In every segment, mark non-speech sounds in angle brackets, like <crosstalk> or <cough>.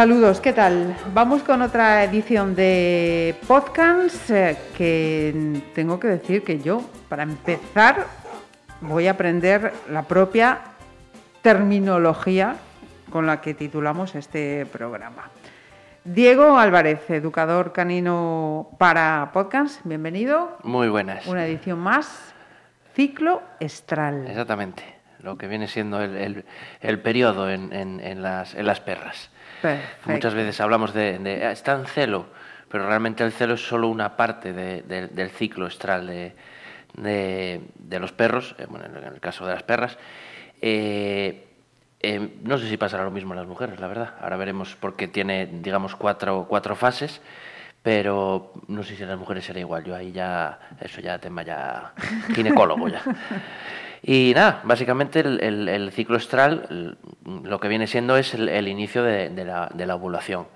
Saludos, ¿qué tal? Vamos con otra edición de podcast eh, que tengo que decir que yo, para empezar, voy a aprender la propia terminología con la que titulamos este programa. Diego Álvarez, educador canino para podcast, bienvenido. Muy buenas. Una edición más, ciclo estral. Exactamente, lo que viene siendo el, el- el periodo en, en- en las, en las perras. Perfecto. Muchas veces hablamos de, de, "Ah, está en celo, pero realmente el celo es solo una parte de- de- del ciclo estral de, de- de los perros, eh, bueno, en el caso de las perras. Eh, eh, no sé si pasará lo mismo en las mujeres, la verdad. Ahora veremos porque tiene, digamos, cuatro, cuatro fases, pero no sé si en las mujeres será igual. Yo ahí ya, eso ya tema ya ginecólogo ya. Y nada, básicamente el, el- el ciclo estral el- lo que viene siendo es el, el inicio de, de la, de la ovulación.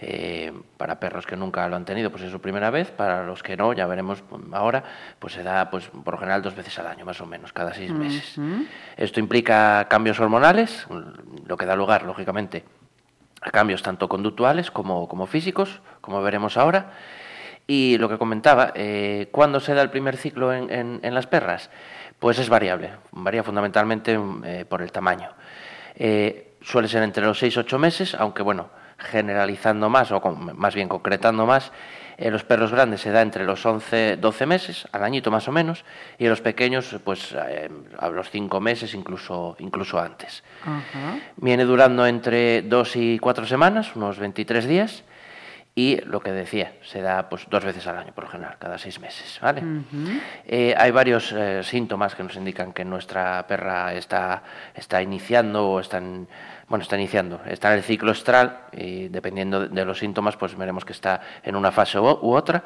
Eh, para perros que nunca lo han tenido, pues es su primera vez. Para los que no, ya veremos ahora, pues se da pues, por lo general dos veces al año, más o menos, cada seis meses. Esto implica cambios hormonales, lo que da lugar, lógicamente, a cambios tanto conductuales como, físicos, como veremos ahora. Y lo que comentaba, eh, ¿cuándo se da el primer ciclo en, en- en las perras? Pues es variable, varía fundamentalmente mm, eh, por el tamaño. Eh, suele ser entre los 6 y 8 meses, aunque bueno, generalizando más, o con- más bien concretando más, en los perros grandes se da entre los 11 12 meses, al añito más o menos, y en los pequeños, pues eh, a los 5 meses, incluso, incluso antes. Viene durando entre dos y cuatro semanas, unos 23 días, y lo que decía, se da pues dos veces al año por lo general, cada seis meses, ¿vale? Eh, hay varios eh, síntomas que nos indican que nuestra perra está, está iniciando o están, bueno, está iniciando, está en el ciclo estral y dependiendo de- los síntomas, pues veremos que está en una fase u, otra.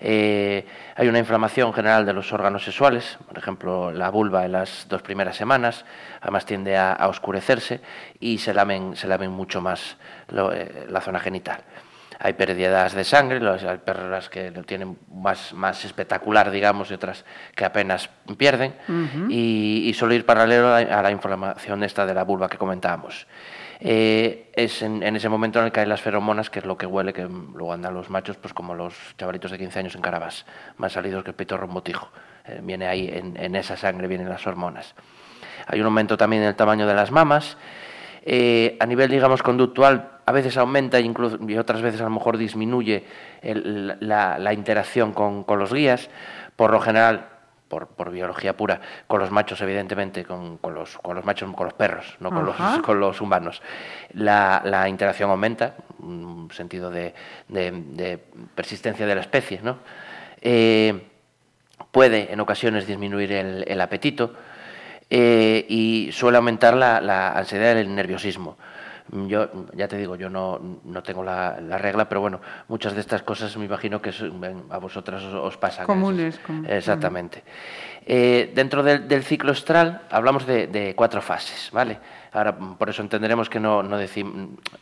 Eh, hay una inflamación general de los órganos sexuales, por ejemplo, la vulva en las dos primeras semanas, además tiende a, oscurecerse y se lamen, mucho más eh, la zona genital. Hay pérdidas de sangre, hay perras que lo tienen más, más espectacular, digamos, y otras que apenas pierden, y, y suele ir paralelo a la, a la inflamación esta de la vulva que comentábamos. Eh, es en, en ese momento en el que hay las feromonas, que es lo que huele, que luego andan los machos, pues como los chavalitos de 15 años en Carabás, más salidos que el pito rombotijo. Eh, viene ahí, en, en esa sangre vienen las hormonas. Hay un aumento también en el tamaño de las mamas. Eh, a nivel, digamos, conductual, a veces aumenta incluso, y otras veces a lo mejor disminuye el- la, la interacción con, con los guías. Por lo general, por, por biología pura, con los machos, evidentemente, con, con los, con los machos, con los perros, no con, los, <laughs> con los humanos. La, la interacción aumenta, un sentido de, de- de persistencia de la especie, ¿no? Eh, puede en ocasiones disminuir el, el apetito eh, y suele aumentar la, la ansiedad y el nerviosismo. Yo, ya te digo, yo no, no tengo la, la regla, pero bueno, muchas de estas cosas me imagino que a vosotras os, os pasan. Comunes, Esas- com- Exactamente. Eh, dentro del, del ciclo estral hablamos de, de cuatro fases, ¿vale? Ahora, por eso entenderemos que no, no decir,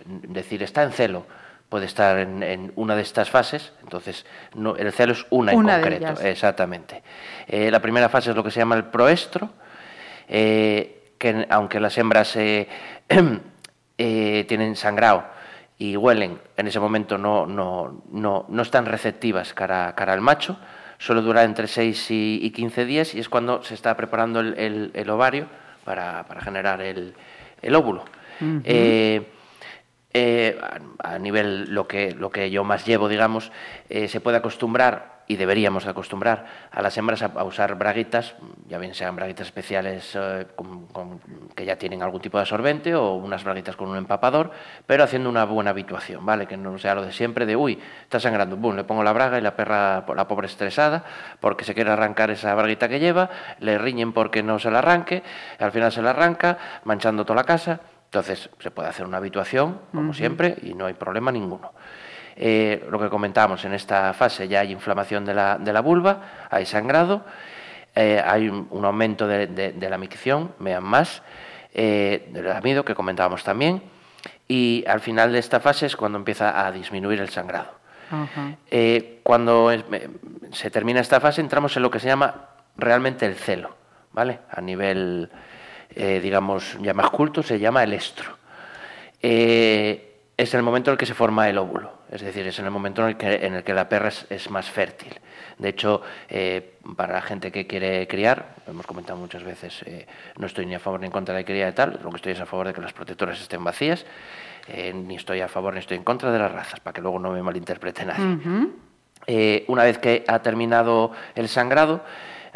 decir está en celo, puede estar en, en una de estas fases, entonces no, el celo es una en Una de concreto, ellas. exactamente. Eh, la primera fase es lo que se llama el proestro, eh, que en- aunque las hembras eh, <clears throat> eh, tienen sangrado y huelen, en ese momento no, no, no, no están receptivas cara, cara al macho, suele durar entre 6 y, y 15 días y es cuando se está preparando el, el- el ovario para, para generar el, el óvulo. Eh, eh, a, a nivel lo que, lo que yo más llevo, digamos, eh, se puede acostumbrar y deberíamos acostumbrar a las hembras a, a usar braguitas, ya bien sean braguitas especiales eh, con- con- que ya tienen algún tipo de absorbente o unas braguitas con un empapador, pero haciendo una buena habituación, ¿vale? Que no sea lo de siempre de, uy, está sangrando, boom, le pongo la braga y la perra, la pobre estresada, porque se quiere arrancar esa braguita que lleva, le riñen porque no se la arranque, al final se la arranca, manchando toda la casa, entonces se puede hacer una habituación, como siempre, y no hay problema ninguno. Eh, lo que comentábamos, en esta fase ya hay inflamación de la, de la vulva, hay sangrado, eh, hay un, aumento de, la micción, vean más, eh, del amido que comentábamos también, y al final de esta fase es cuando empieza a disminuir el sangrado. cuando se termina esta fase entramos en lo que se llama realmente el celo, ¿vale? A nivel, digamos, ya más culto, se llama el estro. Es el momento en el que se forma el óvulo. Es decir, es en el momento en el que, en el que la perra es, más fértil. De hecho, eh, para la gente que quiere criar, hemos comentado muchas veces, eh, no estoy ni a favor ni en contra de la cría de tal, lo que estoy es a favor de que las protectoras estén vacías, eh, ni estoy a favor ni estoy en contra de las razas, para que luego no me malinterprete nadie. una vez que ha terminado el sangrado,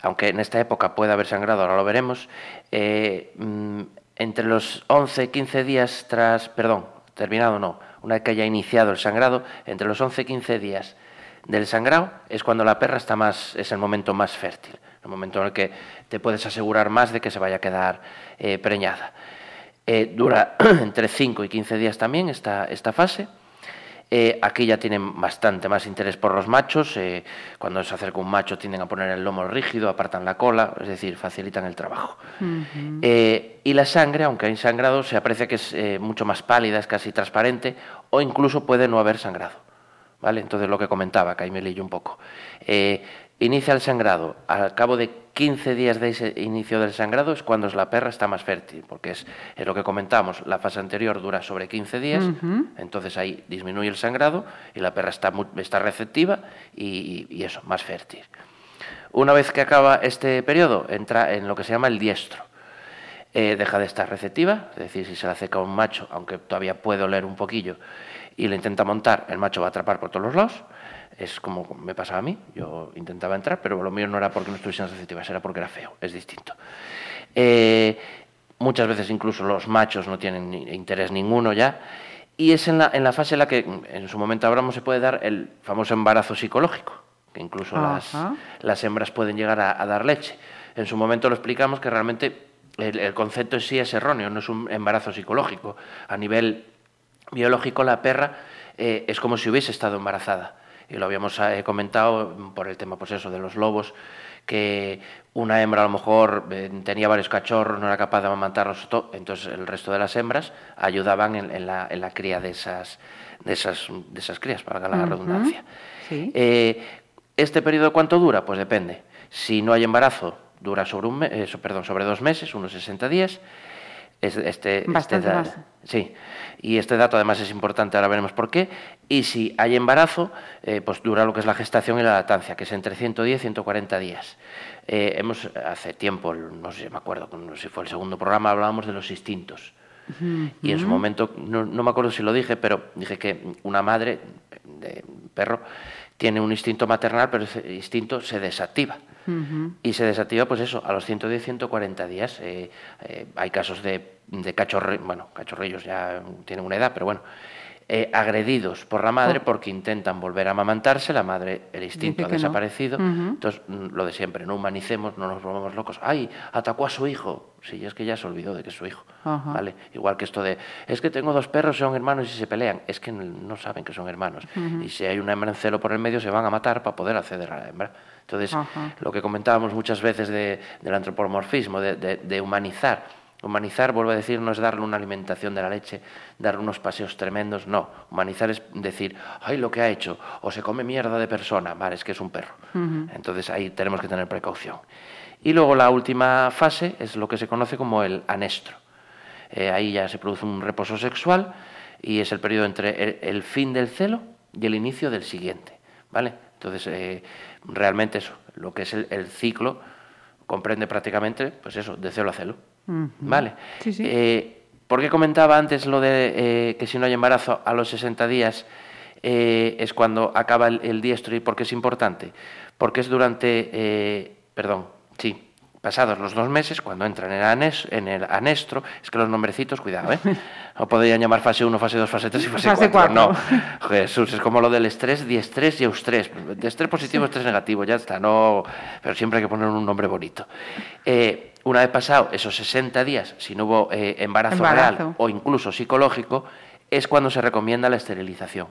aunque en esta época puede haber sangrado, ahora lo veremos, mm, entre los 11 15 días tras, perdón, terminado no, una vez que haya iniciado el sangrado, entre los 11 y 15 días del sangrado es cuando la perra está más, es el momento más fértil, el momento en el que te puedes asegurar más de que se vaya a quedar eh, preñada. Eh, dura <clears throat> entre 5 y 15 días también esta, esta fase eh, aquí ya tienen bastante más interés por los machos. Eh, cuando se acerca un macho tienden a poner el lomo rígido, apartan la cola, es decir, facilitan el trabajo. Eh, y la sangre, aunque hay sangrado, se aprecia que es mucho más pálida, es casi transparente, o incluso puede no haber sangrado. ¿Vale? Entonces lo que comentaba, que ahí me leí un poco. Inicia el sangrado. Al cabo de 15 días de ese inicio del sangrado es cuando la perra está más fértil, porque es, lo que comentamos, la fase anterior dura sobre 15 días, entonces ahí disminuye el sangrado y la perra está, está receptiva y, eso, más fértil. Una vez que acaba este periodo, entra en lo que se llama el diestro. Eh, deja de estar receptiva, es decir, si se la acerca un macho, aunque todavía puede oler un poquillo, y le intenta montar, el macho va a atrapar por todos los lados es como me pasaba a mí. Yo intentaba entrar, pero lo mío no era porque no estuviesen receptivas, era porque era feo, es distinto. Eh, muchas veces incluso los machos no tienen interés ninguno ya. Y es en la, en la fase en la que en su momento hablamos se puede dar el famoso embarazo psicológico, que incluso las, las, hembras pueden llegar a, dar leche. En su momento lo explicamos que realmente el, concepto en sí es erróneo, no es un embarazo psicológico. A nivel biológico la perra eh, es como si hubiese estado embarazada y lo habíamos eh, comentado por el tema pues eso de los lobos que una hembra a lo mejor eh, tenía varios cachorros, no era capaz de amamantarlos, entonces el resto de las hembras ayudaban en, la, en la, cría de esas, de esas, de esas crías, para la redundancia. Eh, ¿Este periodo cuánto dura? Pues depende. Si no hay embarazo, dura sobre, un perdón, sobre dos meses, unos 60 días. Este, este, Bastante más. Sí, y este dato además es importante, ahora veremos por qué. Y si hay embarazo, eh, pues dura lo que es la gestación y la lactancia, que es entre 110 y 140 días. Eh, hemos, hace tiempo, no sé si me acuerdo, si fue el segundo programa, hablábamos de los instintos. Y en su momento, no, no, me acuerdo si lo dije, pero dije que una madre de perro tiene un instinto maternal, pero ese instinto se desactiva. Y se desactiva, pues eso, a los 110, 140 días. Eh, hay casos de de cachorrillos, bueno, cachorrillos ya tienen una edad, pero bueno, eh, agredidos por la madre oh. porque intentan volver a amamantarse, la madre, el instinto ha desaparecido. Entonces, mm, lo de siempre, no humanicemos, no nos volvamos locos. ¡Ay! Atacó a su hijo. Sí, es que ya se olvidó de que es su hijo. ¿Vale? Igual que esto de, es que tengo dos perros, son hermanos y se pelean. Es que no saben que son hermanos. Y si hay una hembra en celo por el medio, se van a matar para poder acceder a la hembra. Entonces, lo que comentábamos muchas veces de, del antropomorfismo, de, de humanizar Humanizar, vuelvo a decir, no es darle una alimentación de la leche, darle unos paseos tremendos, no. Humanizar es decir, ay, lo que ha hecho, o se come mierda de persona, vale, es que es un perro. Entonces ahí tenemos que tener precaución. Y luego la última fase es lo que se conoce como el anestro. Eh, ahí ya se produce un reposo sexual y es el periodo entre el, fin del celo y el inicio del siguiente, ¿vale? Entonces, eh, realmente eso, lo que es el, ciclo comprende prácticamente, pues eso, de celo a celo. ¿Vale? Eh, ¿Por qué comentaba antes lo de eh, que si no hay embarazo a los 60 días eh, es cuando acaba el, diestro y por qué es importante? Porque es durante, perdón, sí, pasados los dos meses, cuando entran en el, anes, en el anestro, es que los nombrecitos, cuidado, ¿eh? No podrían llamar fase 1, fase 2, fase 3 y fase, 4. No, Jesús, es como lo del estrés, diestrés y eustrés. De estrés positivo, estrés negativo, ya está, no... Pero siempre hay que poner un nombre bonito. Eh, una vez pasado esos 60 días, si no hubo eh, embarazo, real o incluso psicológico, es cuando se recomienda la esterilización.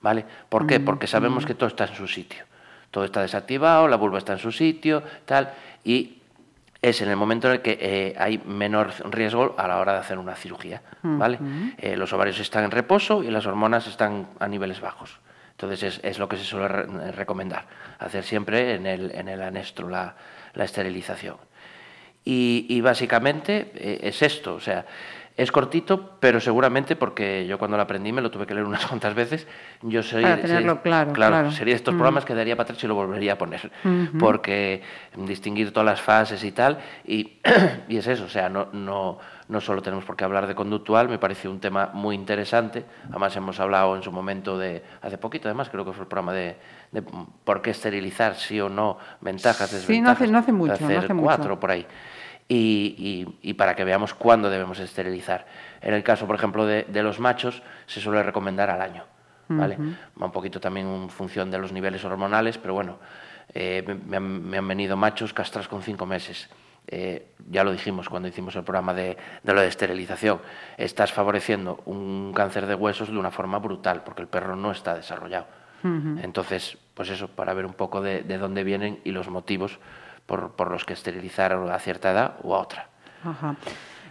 ¿vale? ¿Por qué? Porque sabemos que todo está en su sitio. Todo está desactivado, la vulva está en su sitio, tal, y es en el momento en el que eh, hay menor riesgo a la hora de hacer una cirugía, ¿vale? Eh, los ovarios están en reposo y las hormonas están a niveles bajos. Entonces es, lo que se suele recomendar, hacer siempre en el, en el anestro la, la esterilización. Y, y básicamente eh, es esto, o sea, es cortito, pero seguramente porque yo cuando lo aprendí me lo tuve que leer unas <laughs> cuantas veces. Yo soy, para tenerlo claro, claro, Sería estos mm. programas que daría para atrás y lo volvería a poner, porque distinguir todas las fases y tal, y, <clears throat> y es eso, o sea, no, no, no solo tenemos por qué hablar de conductual, me pareció un tema muy interesante. Además hemos hablado en su momento de, hace poquito además, creo que fue el programa de, por qué esterilizar, sí o no, ventajas, desventajas. Sí, no hace, no hace mucho. Hacer no hace cuatro por ahí y, para que veamos cuándo debemos esterilizar. En el caso, por ejemplo, de, los machos, se suele recomendar al año. ¿vale? Va un poquito también en función de los niveles hormonales, pero bueno, eh, me, han, venido machos castras con cinco meses. Eh, ya lo dijimos cuando hicimos el programa de, de, lo de esterilización, estás favoreciendo un cáncer de huesos de una forma brutal, porque el perro no está desarrollado. Entonces, pues eso, para ver un poco de, de, dónde vienen y los motivos por, por los que esterilizar a cierta edad o a otra. Ajá.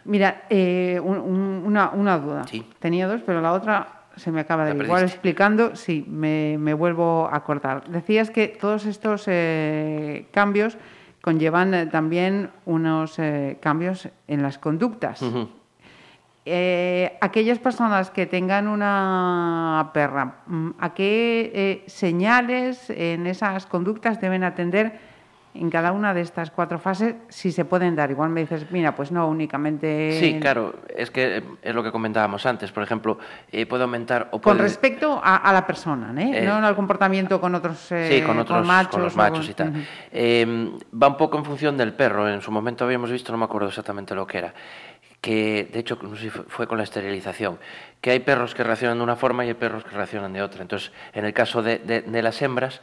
Mira, eh, una, una, duda. Tenía dos, pero la otra se me acaba de ir. Igual explicando, sí, me, me, vuelvo a cortar. Decías que todos estos eh, cambios conllevan eh, también unos cambios en las conductas. aquellas personas que tengan una perra, mm, ¿a qué señales en esas conductas deben atender en cada una de estas cuatro fases si se pueden dar. Igual me dices, mira, pues no únicamente... Sí, claro, es que eh, es lo que comentábamos antes. Por ejemplo, eh, puede aumentar o Con respecto a, la persona, ¿eh? no al comportamiento con otros Sí, con otros machos, con los machos y tal. Em, va un poco en función del perro. En su momento habíamos visto, no me acuerdo exactamente lo que era, que de hecho no sé si fue con la esterilización, que hay perros que reaccionan de una forma y hay perros que reaccionan de otra. Entonces, en el caso de, de las hembras,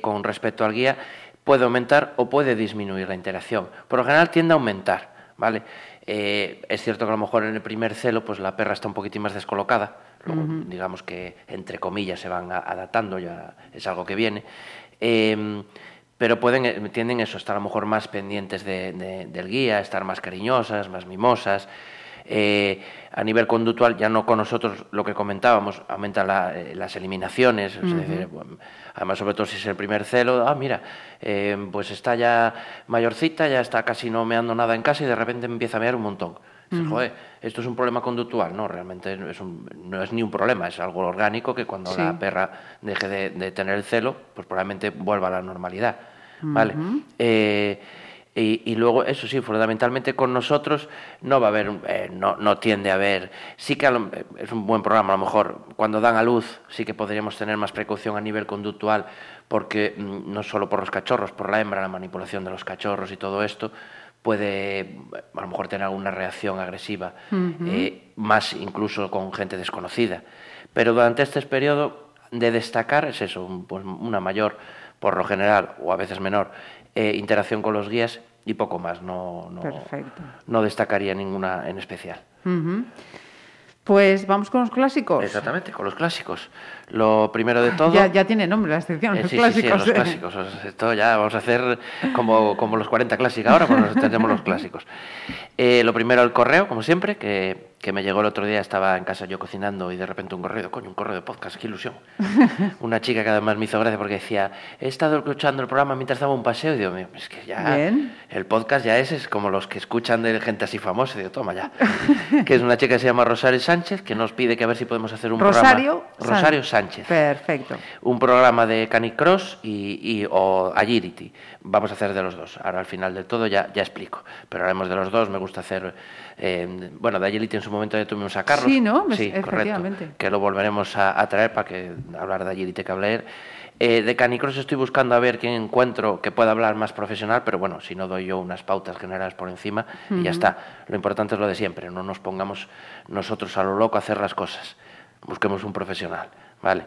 con respecto al guía, puede aumentar o puede disminuir la interacción. Por lo general tiende a aumentar, ¿vale? Eh, es cierto que a lo mejor en el primer celo pues la perra está un poquitín más descolocada, digamos que entre comillas se van adaptando, ya es algo que viene, em, pero pueden, eh, tienden eso, estar a lo mejor más pendientes del guía, estar más cariñosas, más mimosas, eh, a nivel conductual, ya no con nosotros lo que comentábamos, aumenta eh, las eliminaciones, además sobre todo si es el primer celo, ah, mira, eh, pues está ya mayorcita, ya está casi no meando nada en casa y de repente empieza a mear un montón. Joder, esto es un problema conductual, no, realmente es no es ni un problema, es algo orgánico que cuando la perra deje de, tener el celo, pues probablemente vuelva a la normalidad, ¿vale? Y, luego, eso sí, fundamentalmente con nosotros no va a haber, eh, no, no, tiende a haber, sí que es un buen programa, a lo mejor cuando dan a luz sí que podríamos tener más precaución a nivel conductual, porque mm, no solo por los cachorros, por la hembra, la manipulación de los cachorros y todo esto, puede a lo mejor tener alguna reacción agresiva, eh, más incluso con gente desconocida. Pero durante este periodo de destacar es eso, pues una mayor, por lo general, o a veces menor, eh, interacción con los guías y poco más. No, no, no destacaría ninguna en especial. Pues vamos con los clásicos. Exactamente, con los clásicos. Lo primero de todo. Ya, tiene nombre la sección, eh, los sí, clásicos. Sí, sí, los clásicos. <laughs> Esto ya vamos a hacer como, como los 40 clásicos ahora, pues nos tenemos los clásicos. Eh, lo primero, el correo, como siempre, que que me llegó el otro día, estaba en casa yo cocinando y de repente un correo, coño, un correo de podcast, qué ilusión. <laughs> Una chica que además me hizo gracia porque decía, he estado escuchando el programa mientras daba un paseo y digo, es que ya el podcast ya es, es como los que escuchan de gente así famosa, digo, toma ya. <laughs> que es una chica que se llama Rosario Sánchez, que nos pide que a ver si podemos hacer un Rosario programa. Rosario Sánchez. Perfecto. Un programa de Canicross y, y, o Agility. Vamos a hacer de los dos. Ahora al final del todo ya, ya explico. Pero haremos de los dos, me gusta hacer eh, bueno, de Agility en su momento ya tuvimos a Carlos. Sí, ¿no? Sí, correcto. Que lo volveremos a, traer para que hablar de Agility que hablar. Eh, de Canicross estoy buscando a ver quién encuentro que pueda hablar más profesional, pero bueno, si no doy yo unas pautas generales por encima y ya está. Lo importante es lo de siempre, no nos pongamos nosotros a lo loco a hacer las cosas. Busquemos un profesional, ¿vale?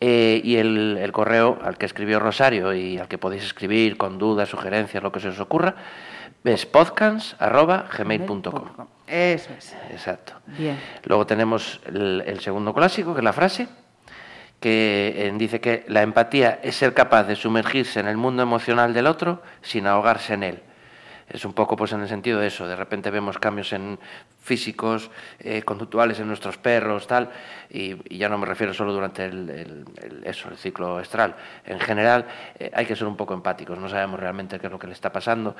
Eh, y el, el, correo al que escribió Rosario y al que podéis escribir con dudas, sugerencias, lo que se os ocurra, es podcast.gmail.com. Eso es. Exacto. Bien. Luego tenemos el, segundo clásico, que es la frase, que dice que la empatía es ser capaz de sumergirse en el mundo emocional del otro sin ahogarse en él es un poco pues en el sentido de eso, de repente vemos cambios en físicos, eh, conductuales en nuestros perros, tal, y, ya no me refiero solo durante el, eso, el ciclo estral. En general eh, hay que ser un poco empáticos, no sabemos realmente qué es lo que le está pasando.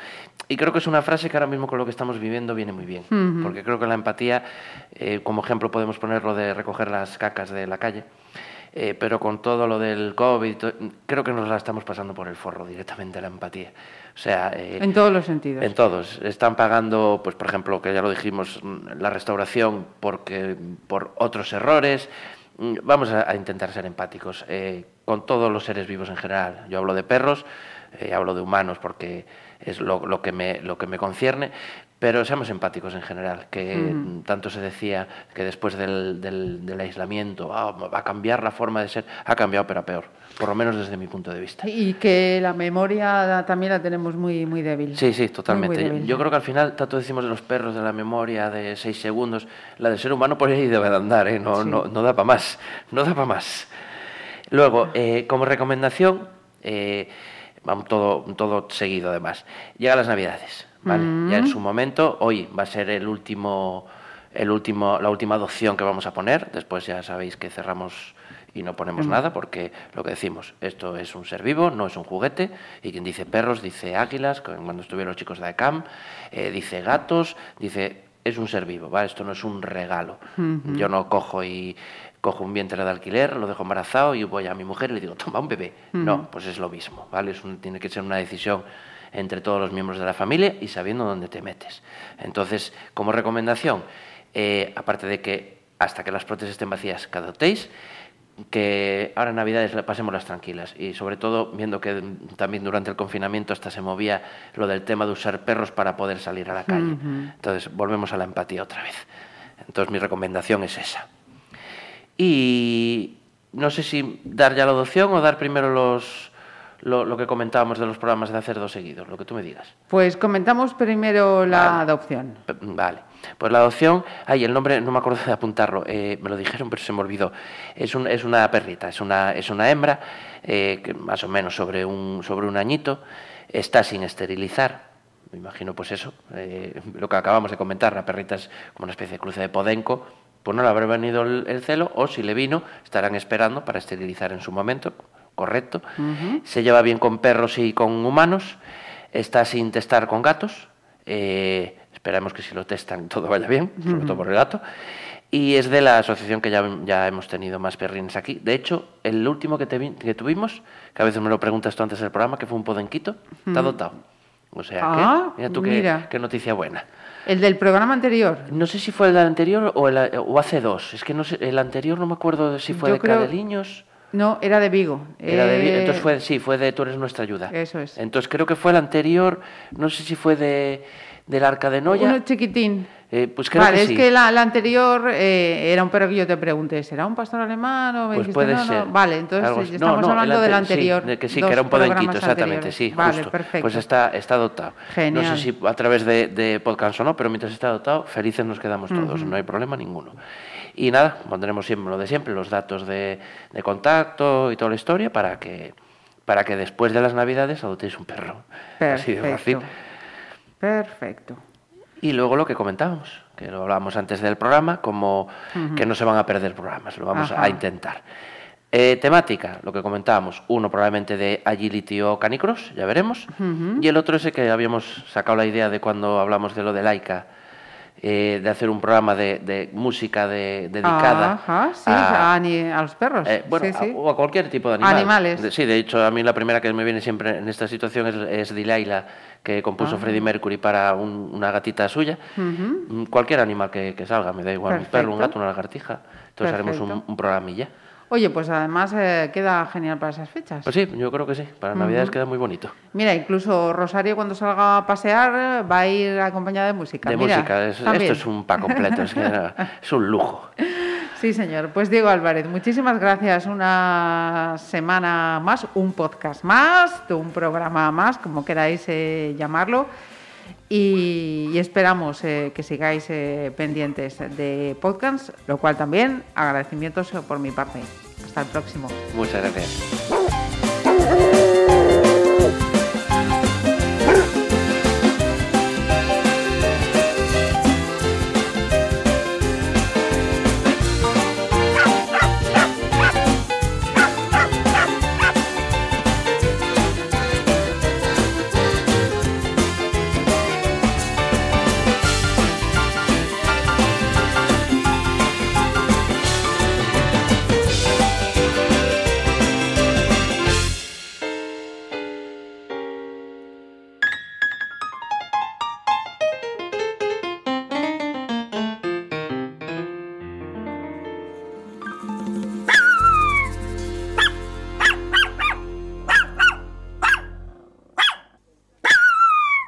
Y creo que es una frase que ahora mismo con lo que estamos viviendo viene muy bien, porque creo que la empatía, eh, como ejemplo podemos poner lo de recoger las cacas de la calle, eh, pero con todo lo del COVID, creo que nos la estamos pasando por el forro directamente la empatía. O sea, eh, en todos los sentidos. En todos. Están pagando, pues por ejemplo, que ya lo dijimos, la restauración porque por otros errores. Vamos a, intentar ser empáticos eh, con todos los seres vivos en general. Yo hablo de perros, hablo de humanos porque es lo, lo, que me, lo que me concierne, pero seamos empáticos en general, que tanto se decía que después del, del, aislamiento ah, va a cambiar la forma de ser, ha cambiado pero a peor, por lo menos desde mi punto de vista. Y que la memoria también la tenemos muy, muy débil. Sí, sí, totalmente. Yo creo que al final, tanto decimos de los perros, de la memoria de seis segundos, la del ser humano por ahí debe de andar, ¿eh? no, no, no, da para más, no da para más. Luego, eh, como recomendación, eh, todo, todo seguido además, llega las navidades. ¿Vale? Ya en su momento, hoy va a ser el último, el último, la última adopción que vamos a poner. Después ya sabéis que cerramos y no ponemos nada porque lo que decimos, esto es un ser vivo, no es un juguete. Y quien dice perros dice águilas, cuando estuvieron los chicos de AECAM, eh, dice gatos, dice es un ser vivo, ¿vale? Esto no es un regalo. Yo no cojo y cojo un vientre de alquiler, lo dejo embarazado y voy a mi mujer y le digo, toma un bebé. No, pues es lo mismo, ¿vale? Es tiene que ser una decisión entre todos los miembros de la familia y sabiendo dónde te metes. Entonces, como recomendación, eh, aparte de que hasta que las prótesis estén vacías, adoptéis, que ahora en Navidades pasemos las tranquilas y sobre todo viendo que también durante el confinamiento hasta se movía lo del tema de usar perros para poder salir a la calle. Entonces volvemos a la empatía otra vez. Entonces mi recomendación es esa. Y no sé si dar ya la adopción o dar primero los, lo, que comentábamos de los programas de hacer dos seguidos, lo que tú me digas. Pues comentamos primero la adopción. Vale. Pues la adopción, ay, el nombre no me acuerdo de apuntarlo, eh, me lo dijeron pero se me olvidó. Es, un, es una perrita, es una, es una hembra, eh, que más o menos sobre un, sobre un añito, está sin esterilizar, me imagino pues eso, eh, lo que acabamos de comentar, la perrita es como una especie de cruce de podenco, pues no le habrá venido el celo, o si le vino, estarán esperando para esterilizar en su momento, correcto. Se lleva bien con perros y con humanos. Está sin testar con gatos. Eh, esperamos que si lo testan <laughs> todo vaya bien, sobre todo por el gato. Y es de la asociación que ya, ya hemos tenido más perrines aquí. De hecho, el último que, que tuvimos, que a veces me lo preguntas tú antes del programa, que fue un podenquito, está dotado. O sea, ah, mira tú Qué, qué, noticia buena. ¿El del programa anterior? No sé si fue el del anterior o, el, o hace dos. Es que no sé, el anterior no me acuerdo si fue de creo... Cadeliños. No, era de Vigo. Era de Vigo. Entonces fue, sí, fue de Tú eres nuestra ayuda. Eso es. Entonces creo que fue el anterior, no sé si fue de del Arca de Noya. Uno chiquitín. Eh, pues creo vale, que es que la, anterior eh, era un perro que yo te pregunté, ¿será un pastor alemán o pues puede ser. Vale, entonces estamos hablando del anterior. Sí, que sí, que era un podenquito, exactamente, sí, vale, justo. Perfecto. Pues está, está dotado. Genial. No sé si a través de, de podcast o no, pero mientras está dotado, felices nos quedamos todos, no hay problema ninguno. Y nada, pondremos siempre lo de siempre, los datos de, de contacto y toda la historia para que, para que después de las Navidades adoptéis un perro. Perfecto. Así de fácil. Perfecto. Y luego lo que comentábamos, que lo hablábamos antes del programa, como que no se van a perder programas, lo vamos a intentar. Eh, temática, lo que comentábamos, uno probablemente de Agility o Canicross, ya veremos, y el otro ese que habíamos sacado la idea de cuando hablamos de lo de Laika, eh, de hacer un programa de, música de, dedicada a, los perros eh, o a cualquier tipo de animal. animales. sí, de hecho, a mí la primera que me viene siempre en esta situación es, es Dilaila, que compuso ah. Freddie Mercury para una gatita suya. Mm, cualquier animal que, salga, me da igual, un perro, un gato, una lagartija. Entonces haremos un, un programilla. Oye, pues además eh, queda genial para esas fechas. Pues sí, yo creo que sí. Para Navidades queda muy bonito. Mira, incluso Rosario cuando salga a pasear va a ir acompañada de música. De música, esto es un pa completo, es, <laughs> es un lujo. Sí, señor. Pues Diego Álvarez, muchísimas gracias. Una semana más, un podcast más, un programa más, como queráis eh, llamarlo. Y, esperamos eh, que sigáis eh, pendientes de podcast, lo cual también agradecimientos por mi parte. Hasta el próximo. Muchas gracias.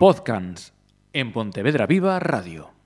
Podcans en Pontevedra Viva Radio.